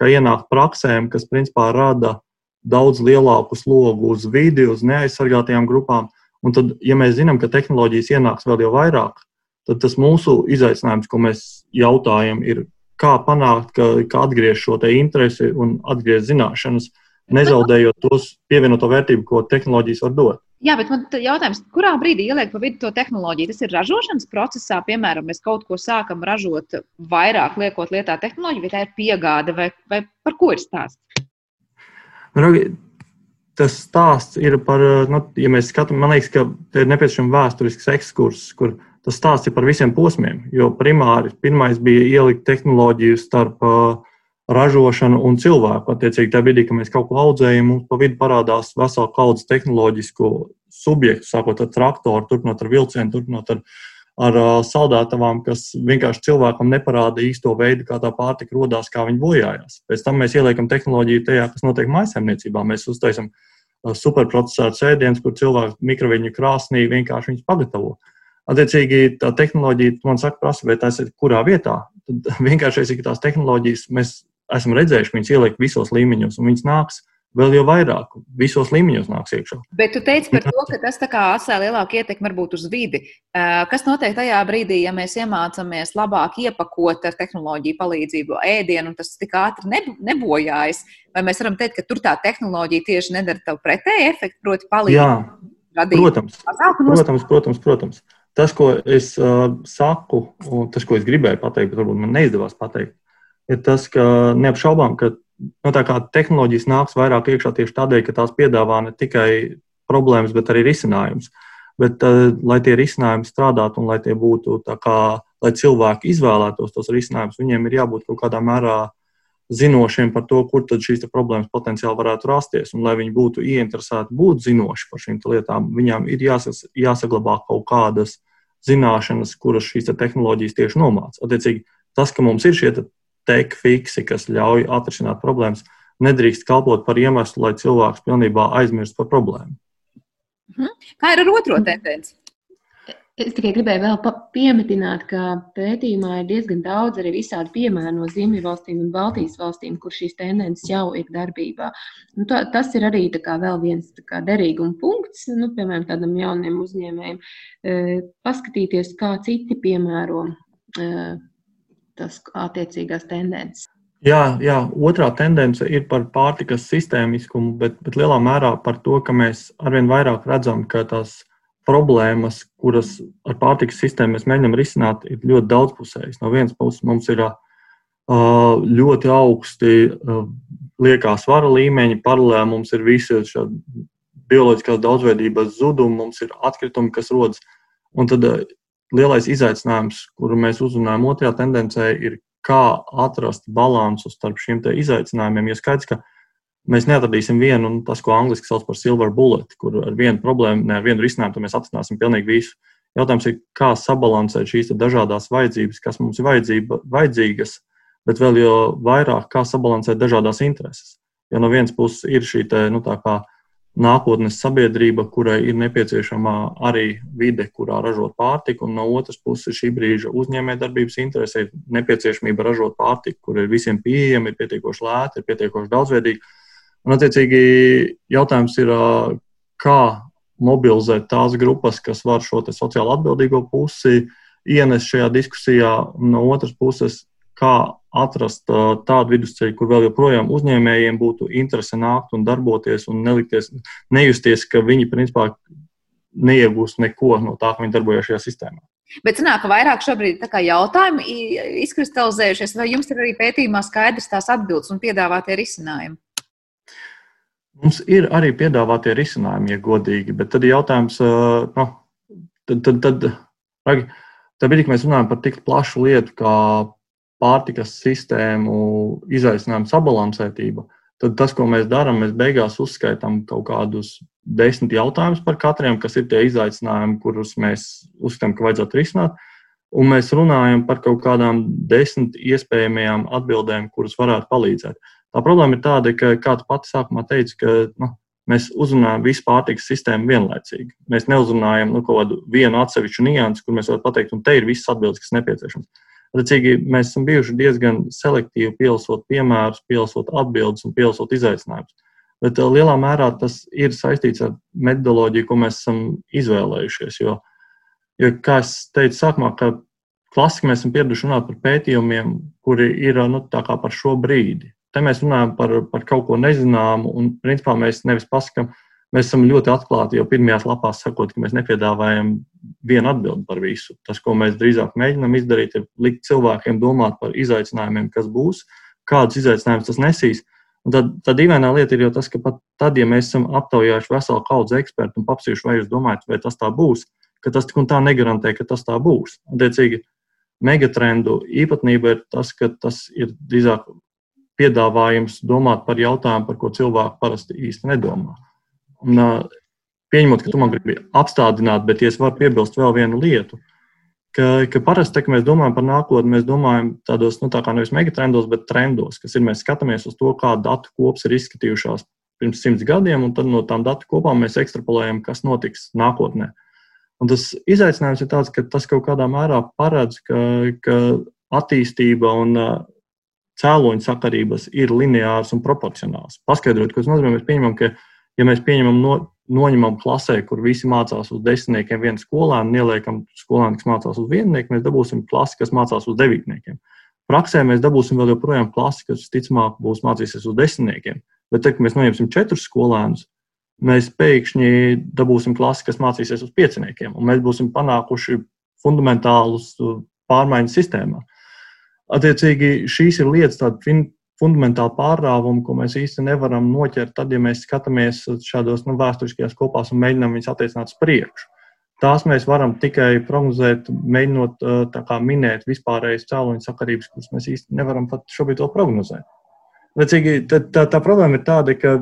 kā ienākt praksēm, kas principā rada daudz lielāku slogu uz vidi, uz neaizsargātajām grupām. Un tad, ja mēs zinām, ka tehnoloģijas ienāks vēl jau vairāk, tad tas mūsu izaicinājums, ko mēs jautājam, ir, kā panākt, ka, ka atgriež šo interesi un atgriež zināšanas, nezaudējot tos pievienoto vērtību, ko tehnoloģijas var dot. Jā, bet man jautājums, kurā brīdī ieliek pa vidu to tehnoloģiju? Tas ir ražošanas procesā, piemēram, mēs kaut ko sākam ražot vairāk, liekot lietā tehnoloģiju, vai tā ir piegāde, vai, vai par ko ir stāsts? Tas stāsts ir par, nu, ja mēs skatāmies, man liekas, ka ir nepieciešams vēsturisks ekskurss, kur tas stāsts ir par visiem posmiem. Jo primāri pirmais bija ielikt tehnoloģiju starp uh, ražošanu un cilvēku. Attiecīgi, tajā brīdī, kad mēs kaut ko audzējam, mums pa vidu parādās vesela kaudzes tehnoloģisku subjektu, sākot ar traktoru, turpinot ar vilcienu, turpinot ar, ar saldētavām, kas vienkārši cilvēkam neparāda īsto veidu, kā tā pārtika radās, kā viņi bojājās. Pēc tam mēs ieliekam tehnoloģiju tajā, kas notiek maisaimniecībā. Mēs uztaisām superprocesāru sēdienus, kur cilvēks mikroviņu krāsnī vienkārši viņus pagatavo. Attiecīgi, tā tehnoloģija, man saka, prasa, vai tas ir kurā vietā. Tad [laughs] vienkāršais ir, tās tehnoloģijas mēs esam redzējuši, viņas ielikt visos līmeņos, un viņas nāks vēl jau vairāk, visos līmeņos nāks iekšā. Bet tu teici par to, ka [laughs] tas atstāja lielāku ietekmi varbūt uz vidi. Kas notiek tajā brīdī, ja mēs iemācāmies labāk iepakot ar tehnoloģiju palīdzību ēdienu, un tas tik ātri nebojājas? Vai mēs varam teikt, ka tur tā tehnoloģija tieši nedara tev pretēju efektu, proti, palīdz? Jā, protams, protams, protams, protams. Tas, ko es uh, saku, un tas, ko es gribēju pateikt, bet varbūt man neizdevās pateikt, ir tas, ka neapšaubām, ka kā tehnoloģijas nāks vairāk iekšā tieši tādēļ, ka tās piedāvā ne tikai problēmas, bet arī risinājumus. Bet, uh, lai tie risinājumi strādātu un lai tie būtu kā, lai cilvēki izvēlētos tos risinājumus, viņiem ir jābūt kaut kādā mērā zinošiem par to, kur šīs problēmas potenciāli varētu rasties. Un, lai viņi būtu ieinteresēti būt zinoši par šīm lietām, viņām ir jāsas, jāsaglabā kaut kādas zināšanas, kuras šīs te tehnoloģijas tieši nomāca. Attiecīgi, tas, ka mums ir šie tech fiksi, kas ļauj atrisināt problēmas, nedrīkst kalpot par iemeslu, lai cilvēks pilnībā aizmirst par problēmu. Mhm. Kā ir ar otro tendenci? Es tikai gribēju vēl piemetināt, ka pētījumā ir diezgan daudz arī visādi piemēri no Ziemeļvalstīm un Baltijas valstīm, kur šīs tendences jau ir darbībā. Nu, tā, tas ir arī vēl viens kā, derīguma punkts, nu, piemēram, tādam jaunam uzņēmējam, e, paskatīties, kā citi piemēro e, tas attiecīgās tendences. Jā, jā, otrā tendence ir par pārtikas sistēmiskumu, bet, bet lielā mērā par to, ka mēs arvien vairāk redzam, ka tās problēmas, kuras ar pārtikas sistēmu mēs mēģinām risināt, ir ļoti daudzpusējas. No vienas puses mums ir ļoti augsti liekā svara līmeņi, paralēli mums ir visi bioloģiskās daudzveidības zudumi, mums ir atkritumi, kas rodas. Un tad lielais izaicinājums, kuru mēs uzrunājam otrajā tendencē, ir kā atrast balansu starp šiem izaicinājumiem. Jo skaidrs, ka mēs neatradīsim vienu, un tas, ko angļuiski sauc par silver bullet, kur ar vienu problēmu, ne ar vienu risinājumu mēs atrisināsim pilnīgi visu. Jautājums ir, kā sabalansēt šīs dažādas vajadzības, kas mums ir vajadzība, vajadzīgas, bet vēl jau vairāk, kā sabalansēt dažādas intereses. Jo no vienas puses ir šī te, nu, nākotnes sabiedrība, kurai ir nepieciešama arī vide, kurā ražot pārtiku, un no otras puses šī brīža uzņēmējdarbības interese, ir nepieciešamība ražot pārtiku, kur ir visiem pieejama, ir pietiekoši lēta, ir pietiekoši daudzveidīga. Un, attiecīgi, jautājums ir, kā mobilizēt tās grupas, kas var šo sociālo atbildīgo pusi ienest šajā diskusijā, un no otras puses, kā atrast tādu vidusceļu, kur vēl joprojām uzņēmējiem būtu interese nākt un darboties un nelikties, nejusties, ka viņi principā neiegūst neko no tā, ka viņi darbojas šajā sistēmā. Bet sanāk, ka vairāk šobrīd jautājumi izkristalizējušies, vai jums ir arī pētījumā skaidrs tās atbildes un piedāvātie risinājumi? Mums ir arī piedāvātie risinājumi, ja godīgi, bet tad ir jautājums, nu, tad, tad, tad, tad, tad brīdī, kad mēs runājam par tik plašu lietu kā pārtikas sistēmu izaicinājumu sabalansētību, tad tas, ko mēs darām, mēs beigās uzskaitām kaut kādus desmit jautājumus par katriem, kas ir tie izaicinājumi, kurus mēs uzskatām, ka vajadzētu risināt. Un mēs runājam par kaut kādām desmit iespējamajām atbildēm, kuras varētu palīdzēt. Tā problēma ir tāda, ka, kā tu pati sākumā teici, ka nu, mēs uzrunājam visu pārtikas sistēmu vienlaicīgi. Mēs neuzrunājam nu, kaut kādu vienu atsevišķu niansu, kur mēs varam pateikt, un te ir viss atbildes, kas nepieciešams. Redzīgi, mēs esam bijuši diezgan selektīvi pielasot piemērus, pielasot atbildes un pielasot izaicinājumus. Bet uh, lielā mērā tas ir saistīts ar metodoloģiju, ko mēs esam izvēlējušies. Jo, jo kā jau teicu, sākumā, ka klasiski mēs esam pieraduši runāt par pētījumiem, kuri ir nu, par šo brīdi. Te mēs runājam par, par kaut ko nezināmu, un principā mēs nevis pasakām, Mēs esam ļoti atklāti jau pirmajās lapās sakot, ka mēs nepiedāvājam vienu atbildi par visu. Tas, ko mēs drīzāk mēģinām izdarīt, ir likt cilvēkiem domāt par izaicinājumiem, kas būs, kādus izaicinājumus tas nesīs. Un tad, tad dīvainā lieta ir jau tas, ka pat tad, ja mēs esam aptaujājuši veselu kaudzi ekspertu un paprasījuši, vai jūs domājat, vai tas tā būs, ka tas tik un tā negarantē, ka tas tā būs. Attiecīgi, megatrendu īpatnība ir tas, ka tas ir drīzāk piedāvājums domāt par jautājumu, par ko cilvēki parasti īsti nedomā. Un, pieņemot, ka tu man gribi apstādināt, bet es varu piebilst vēl vienu lietu, ka, ka parasti, kad mēs domājam par nākotni, mēs domājam tādos, nu, tā kā nevis megatrendos, bet trendos, kas ir mēs skatāmies uz to, kā datu kops ir izskatījušās pirms simts gadiem, un tad no tām datu kopām mēs ekstrapolējam, kas notiks nākotnē. Un tas izaicinājums ir tāds, ka tas kaut kādā mērā paredz, ka, ka attīstība un cēloņu sakarības ir lineāras un proporcionālas. Paskaidrot, ko tas nozīmē, mēs pieņemam, ka ja mēs pieņemam no, noņemam klasē, kur visi mācās uz desmitniekiem, vienu skolēnu, ieliekam skolēnu, kas mācās uz viennieku, mēs dabūsim klasi, kas mācās uz devītniekiem. Praksē mēs dabūsim vēl joprojām klasi, kas visticamāk būs mācīsies uz desmitniekiem. Bet, tad, kad mēs noņemsim četrus skolēnus, mēs pēkšņi dabūsim klasi, kas mācīsies uz pieciniekiem, un mēs būsim panākuši fundamentālus pārmaiņas sistēmā. Attiecīgi, šīs ir lietas, tāda fundamentāli pārrāvumi, ko mēs īsti nevaram noķert, tad, ja mēs skatāmies šādos nu, vēsturiskajās kopās un mēģinām viņus attiecināt uz priekšu. tās mēs varam tikai prognozēt, mēģinot kā, minēt vispārējas cēloņu sakarības, kuras mēs īsti nevaram pat šobrīd prognozēt. Vecīgi, tā, tā, tā problēma ir tāda, ka,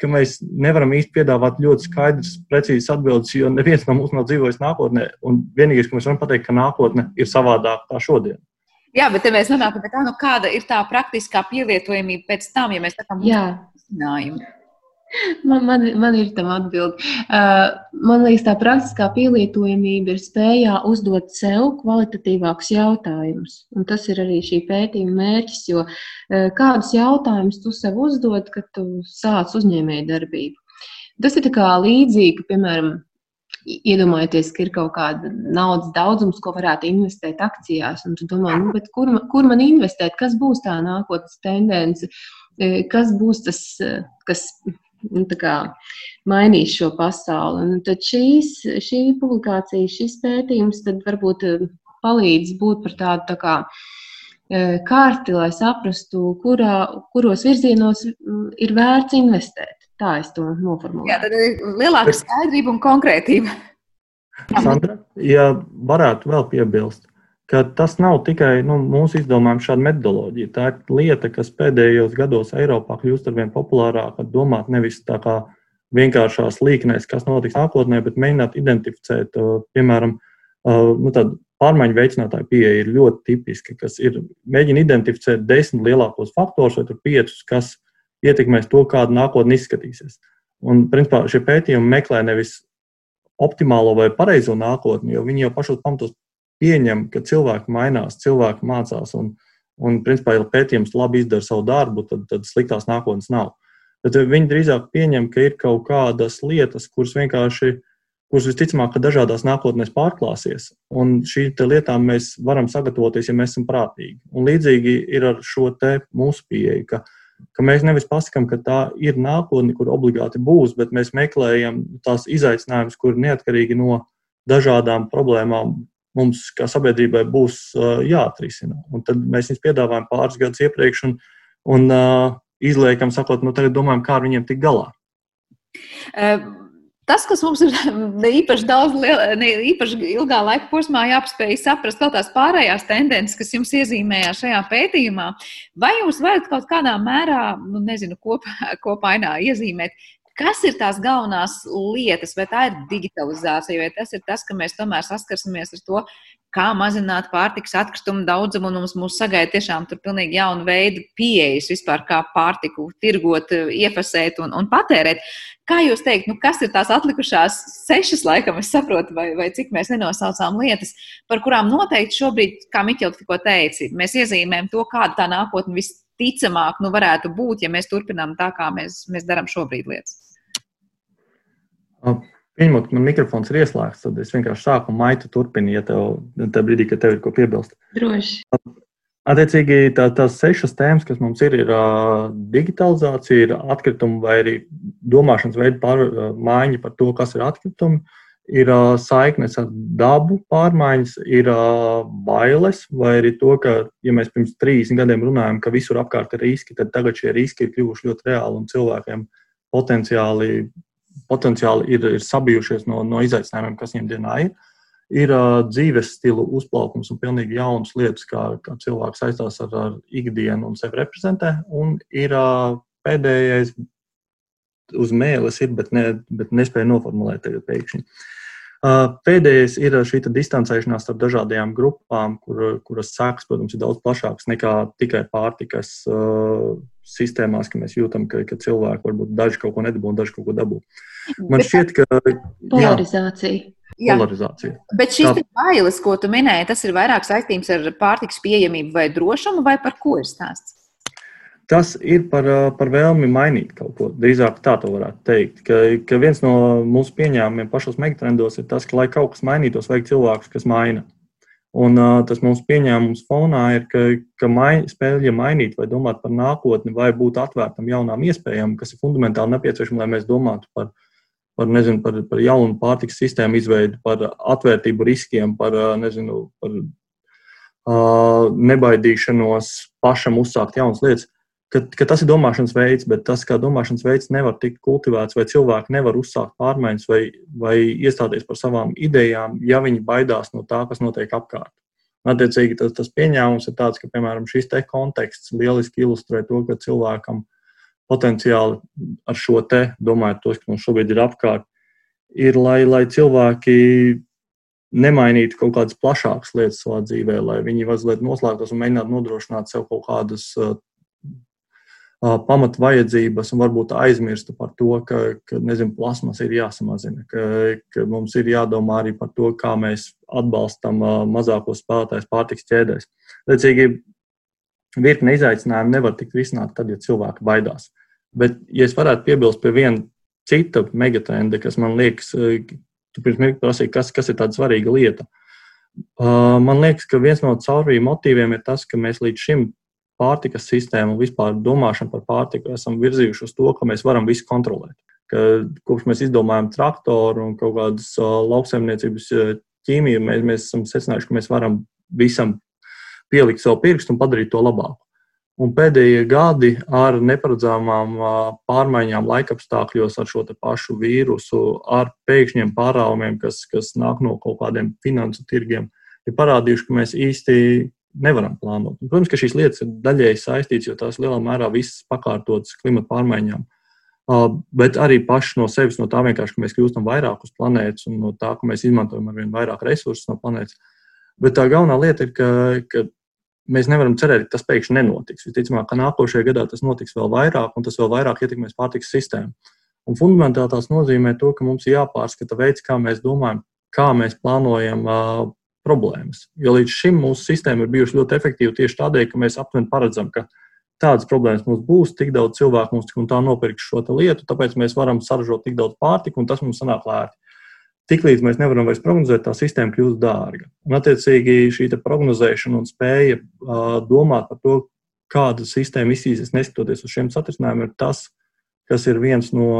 ka mēs nevaram īsti piedāvāt ļoti skaidrs, precīzs atbildes, jo neviens no mums nav dzīvojis nākotnē. Un vienīgais, ko mēs varam pateikt, ka nākotne ir savādāka kā šodien. Jā, bet mēs nonākam pie tā, nu, kāda ir tā praktiskā pielietojamība pēc tam, ja mēs tā kā mūsu Man, man, man ir tam atbildi. Uh, man liekas, tā praktiskā pielietojamība ir spējā uzdot sev kvalitatīvākus jautājumus. Un tas ir arī šī pētījuma mērķis, jo uh, kādus jautājumus tu sev uzdod, kad tu sāc uzņēmēju darbību. Tas ir līdzīgi, piemēram, iedomājieties, ka ir kaut kāda naudas daudzums, ko varētu investēt akcijās. Un tu domā, nu, kur, kur man investēt, kas būs tā nākotnes tendence, uh, kas būs tas, kas nu, mainīs šo pasauli. Un tad šīs, šī publikācija, šis pētījums varbūt eh, palīdz būt par tādu tā kā, kārti, lai saprastu, kurā, kuros virzienos ir vērts investēt. Tā es to noformulēju. Jā, tad ir lielāka skaidrība un konkrētība. Sandra, ja varētu vēl piebilst, ka tas nav tikai nu, mūsu izdomājums, šāda metodoloģija. Tā ir lieta, kas pēdējos gados Eiropā kļūst ar vien populārāka. Domāt nevis tā kā vienkāršās līknēs, kas notiks nākotnē, bet mēģināt identificēt, uh, piemēram, uh, nu, tādu pārmaiņu veicinātāju pieeja ir ļoti tipiska, kas ir mēģina identificēt desmit lielākos faktorus vai piecus, kas ietekmēs to, kāda nākotne izskatīsies. Un, principā, šie pētījumi meklē nevis optimālo vai pareizo nākotni, jo viņi jau pašos pamatos pieņem, ka cilvēki mainās, cilvēki mācās. Un, un principā, ja pētījums labi izdara savu darbu, tad, tad sliktās nākotnes nav. Bet viņi drīzāk pieņem, ka ir kaut kādas lietas, kuras vienkārši, kuras visticamāk, ka dažādās nākotnēs pārklāsies. Un šīm lietām mēs varam sagatavoties, ja mēs esam prātīgi. Un līdzīgi ir ar šo mūsu pieeju, ka, mēs nevis pasakām, ka tā ir nākotne, kur obligāti būs, bet mēs meklējam tās izaicinājumus, kur neatkarīgi no dažādām problēmām mums kā sabiedrībai būs uh, jāatrisina. Un tad mēs viņus piedāvājam pāris gadus iepriekš un, un uh, izliekam, sakot, nu tagad domājam, kā ar viņiem tikt galā. Uh. Tas, kas mums ir [laughs] ne īpaši daudz, ne īpaši ilgā laika posmā jāpaspēj saprast, vēl tās pārējās tendences, kas jums iezīmējās šajā pētījumā, vai jūs varat kaut kādā mērā, nu, nezinu, kopā, [laughs] kopainā iezīmēt, Kas ir tās galvenās lietas, vai tā ir digitalizācija, vai tas ir tas, ka mēs tomēr saskarsimies ar to, kā mazināt pārtikas atkritumu daudzumu, un mums, mums sagaida tiešām tur pilnīgi jauna veida pieejas vispār, kā pārtiku tirgot, iefasēt un, un patērēt. Kā jūs teikt, nu, kas ir tās atlikušās sešas, laikam, es saprotu, vai, vai cik mēs nenosaucām lietas, par kurām noteikti šobrīd, kā Miķels tikko teica, mēs iezīmējam to, kāda tā nākotne visticamāk nu, varētu būt, ja mēs turpinām tā, kā mēs, mēs darām šobrīd lietas. Pieņemot, ka man mikrofons ir ieslēgts, tad es vienkārši sāku maitu turpini, ja tev tajā brīdī, kad tev ir ko piebilst. Droši. Attiecīgi, tā, tās sešas tēmas, kas mums ir, ir uh, digitalizācija, ir atkritumi vai arī domāšanas veidu pārmaiņa par to, kas ir atkritumi, ir uh, saiknes ar dabu pārmaiņas, ir uh, bailes, vai arī to, ka, ja mēs pirms 30 gadiem runājam, ka visur apkārt ir riski, tad tagad šie riski ir kļuvuši ļoti reāli un cilvēkiem potenciāli potenciāli ir, ir sabijušies no, no izaicinājumiem, kas viņiem dienā ir. Ir uh, dzīves stila uzplaukums un pilnīgi jaunas lietas, kā, kā cilvēks saistās ar, ar ikdienu un sevi reprezentē. Un ir uh, pēdējais uz mēles, ir, bet, ne, bet nespēja noformulēt tagad pēkšņi. Uh, pēdējais ir šī distancēšanās starp dažādajām grupām, kur, kuras sekas, protams, ir daudz plašākas nekā tikai pārtikas uh, sistēmās, ka mēs jūtam, ka, ka cilvēki varbūt daži kaut ko nedabū un daži kaut ko dabū. Man Bet šķiet, ka polarizācija. Jā. Polarizācija. Bet šis Tā... bailes, ko tu minēji, tas ir vairāk saistīts ar pārtiks pieejamību vai drošumu, vai par ko ir stāsts? Tas ir par, par vēlmi mainīt kaut ko. Drīzāk tā to varētu teikt. Ka, ka viens no mūsu pieņēmumiem pašos megatrendos ir tas, ka, lai kaut kas mainītos, vajag cilvēkus, kas maina. Un uh, tas mums pieņēmums fonā ir, ka, ka mai, spēļa mainīt vai domāt par nākotni, vai būt atvērtam jaunām iespējām, kas ir fundamentāli nepieciešama, lai mēs domātu par, par, nezinu, par, par jaunu pārtiks sistēmu izveidi, par atvērtību riskiem, par, nezinu, par uh, nebaidīšanos pašam uzsākt jaunas lietas. Ka, ka tas ir domāšanas veids, bet tas, kā domāšanas veids nevar tikt kultivēts, vai cilvēki nevar uzsākt pārmaiņas vai, vai iestāties par savām idejām, ja viņi baidās no tā, kas notiek apkārt. Attiecīgi, tas, tas pieņēmums ir tāds, ka, piemēram, šis te konteksts lieliski ilustrē to, ka cilvēkam potenciāli ar šo te, domājot tos, kas mums šobrīd ir apkārt, ir, lai, lai cilvēki nemainītu kaut kādas plašākas lietas savā dzīvē, lai viņi mazliet noslēgtos un mēģinātu nodrošināt sev kaut kādas pamat vajadzības un varbūt aizmirstu par to, ka, ka nezinu, plasmas ir jāsamazina, ka, ka mums ir jādomā arī par to, kā mēs atbalstam mazākos spēlētājus pārtiks ķēdēs. Līdzīgi, virkne izaicinājumu nevar tikt risināti tad, ja cilvēki baidās. Bet, ja es varētu piebilst pie viena cita megatrenda, kas man liekas, tu pirms mirkli prasīji, kas, kas ir tāda svarīga lieta. Man liekas, ka viens no caurvīju motīviem ir tas, ka mēs līdz šim pārtikas sistēmu un vispār domāšanu par pārtiku esam virzījuši uz to, ka mēs varam visu kontrolēt. Ka, kopš mēs izdomājam traktoru un kaut kādas lauksaimniecības ķīmiju, mēs, mēs esam secinājuši, ka mēs varam visam pielikt savu pirkstu un padarīt to labāku. Un pēdējie gadi ar neparedzamām pārmaiņām laikapstākļos, ar šo pašu vīrusu, ar pēkšņiem pārāvumiem, kas, kas nāk no kaut kādiem finansu tirgiem, ir parādījuši, ka mēs īsti nevaram plānot. Un, protams, ka šīs lietas ir daļēji saistītas, jo tās lielā mērā visas pakārtotas klimata pārmaiņām. Uh, bet arī paši no sevis, no tā vienkārši, ka mēs kļūstam vairāk uz planētas un no tā, ka mēs izmantojam ar vien vairāk resursus no planētas. Bet tā galvenā lieta ir, ka, ka mēs nevaram cerēt, ka tas pēkšņi nenotiks. Visticamāk, ka nākošajā gadā tas notiks vēl vairāk, un tas vēl vairāk ietekmēs pārtikas sistēmu. Un fundamentāli tas nozīmē to, ka mums ir jāpārskata veids, kā mēs domājam, kā mēs plānojam uh, problēmas. Jo līdz šim mūsu sistēma ir bijusi ļoti efektīva tieši tādēļ, ka mēs aptuveni paredzam, ka tādas problēmas mums būs, tik daudz cilvēku mums tik un tā nopirks šo lietu, tāpēc mēs varam saražot tik daudz pārtiku, un tas mums sanāk lēti. Tiklīdz mēs nevaram vairs prognozēt, tā sistēma kļūst dārga. Un, attiecīgi, šī prognozēšana un spēja uh, domāt par to, kāda sistēma izsīsies, neskatoties uz šiem satricinājumiem, ir tas, kas ir viens no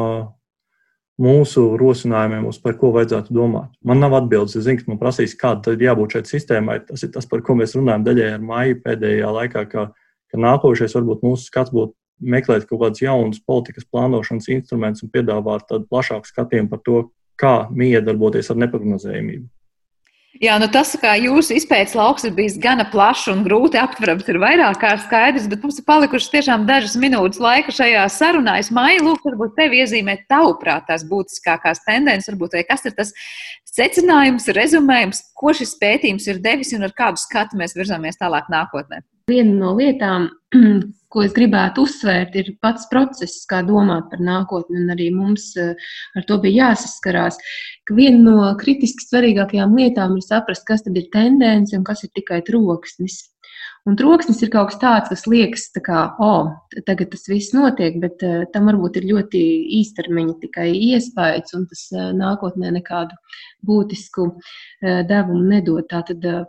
mūsu rosinājumiem, uz par ko vajadzētu domāt. Man nav atbildes. Es zinu, ka man prasīs, kāda ir jābūt šai sistēmai. Tas ir tas, par ko mēs runājam daļai ar māju pēdējā laikā, ka, ka nākošais varbūt mūsu skats būtu meklēt kaut kādus jaunus politikas plānošanas instrumentus un piedāvāt tādu plašāku skatījumu par to, kā miedarboties ar neparedzējumību. Jā, nu tas, kā jūsu izpētes lauks ir bijis gana plašs un grūti aptverams, ir vairāk kā skaidrs, bet mums ir palikušas tiešām dažas minūtes laika šajā sarunā. Es māju, lūk, varbūt tevi iezīmēt tavuprāt tās būtiskākās tendences, varbūt vai kas ir tas secinājums, rezumējums, ko šis pētījums ir devis un ar kādu skatu mēs virzāmies tālāk nākotnē. Viena no lietām, [clears throat] ko es gribētu uzsvērt, ir pats process, kā domāt par nākotni, un arī mums eh, ar to bija jāsaskarās. Ka viena no kritiski svarīgākajām lietām ir saprast, kas tad ir tendence un kas ir tikai troksnis. Un troksnis ir kaut kas tāds, kas liekas, tā kā, oh, tagad tas viss notiek, bet uh, tam varbūt ir ļoti īstermiņa tikai iespējas, un tas uh, nākotnē nekādu būtisku uh, devumu nedod. Tātad uh,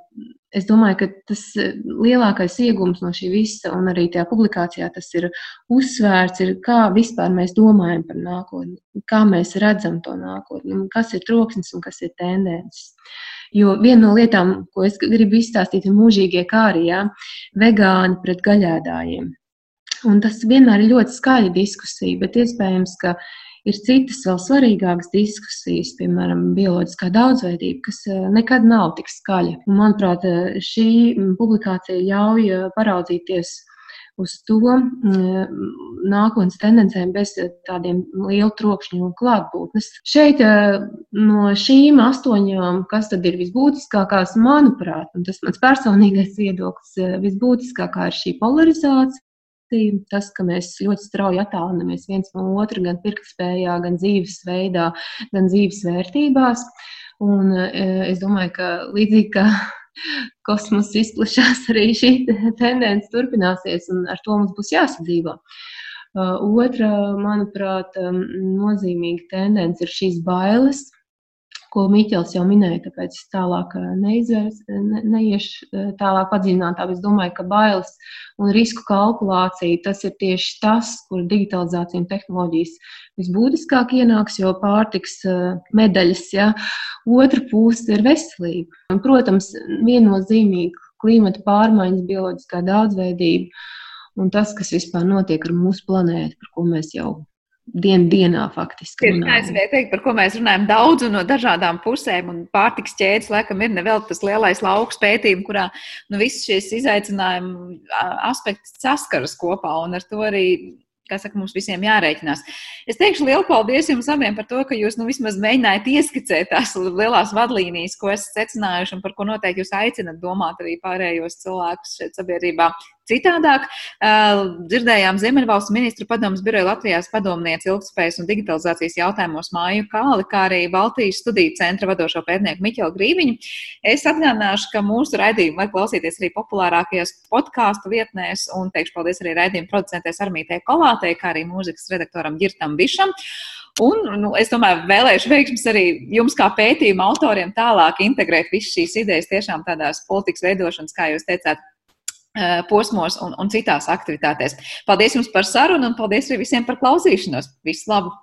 es domāju, ka tas lielākais iegums no šī visa, un arī tajā publikācijā tas ir uzsvērts, ir kā vispār mēs domājam par nākotni, kā mēs redzam to nākotni, kas ir troksnis un kas ir tendences. Jo viena no lietām, ko es gribu izstāstīt, ir mūžīgie kārijā, vegāni pret gaļēdājiem. Un tas vienmēr ir ļoti skaļa diskusija, bet iespējams, ka ir citas vēl svarīgākas diskusijas, piemēram, bioloģiskā daudzveidība, kas eh, nekad nav tik skaļa. Un, manuprāt, eh, šī publikācija ļauj eh, paraudzīties uz to mm, nākotnes tendencēm bez tādiem lielu trokšņu un klātbūtnes. Šeit no šīm astoņām, kas tad ir visbūtiskākās, manuprāt, un tas mans personīgais viedoklis, visbūtiskākā ir šī polarizācija. Tas, ka mēs ļoti strauji attālinamies viens no otra, gan pirktspējā, gan dzīvesveidā, gan dzīves vērtībās. Un, eh, es domāju, ka līdzīgi kā [laughs] kosmosa izplatās, arī šī tendence turpināsies, un ar to mums būs jāsadzīvo. Uh, otra, manuprāt, nozīmīga tendence ir šīs bailes, ko Miķels jau minēja, tāpēc es tālāk eh, neizvērs, ne, neiešu eh, tālāk padziļinātāk. Es domāju, ka bailes un risku kalkulācija tas ir tieši tas, kur digitalizācija un tehnoloģijas visbūtiskāk ienāks, jo pārtiks eh, medaļas, ja otra puse ir veselība. Un, protams, viennozīmīgi klimata pārmaiņas, bioloģiskā daudzveidība un tas, kas vispār notiek ar mūsu planētu, par ko mēs jau dienu dienā faktiski. Tieši tā, es gribēju teikt, par ko mēs runājam daudz un no dažādām pusēm, un pārtiks ķēdes laikam ir nevēl tas lielais lauks pētījums, kurā nu, viss šīs izaicinājumu aspekts saskaras kopā, un ar to arī kā saka, mums visiem jārēķinās. Es teikšu lielu paldies jums abiem par to, ka jūs nu, vismaz mēģinājāt ieskicēt tās lielās vadlīnijas, ko esat secinājuši un par ko noteikti jūs aicinat domāt arī pārējos cilvēkus šeit sabiedrībā. Citādāk dzirdējām Ziemeļvalsts ministru padomus biroja Latvijas padomnieci ilgspējas un digitalizācijas jautājumos Māju Kāli, kā arī Baltijas studiju centra vadošo pētnieku Miķelu Grīviņu. Es atgādināšu, ka mūsu raidījumu var klausīties arī populārākajās podkāstu vietnēs un teikšu paldies arī raidījumu producentēs Armītē Kolātei, kā arī mūzikas redaktoram Girtam Bišam. Un nu, es domāju, vēlēšu veiksmus arī jums, kā pētījuma autoriem, tālāk integrēt visas šīs idejas tiešām tādās politikas veidošanas, kā jūs teicāt, posmos un, un citās aktivitātēs. Paldies jums par sarunu un paldies arī visiem par klausīšanos. Visu labu!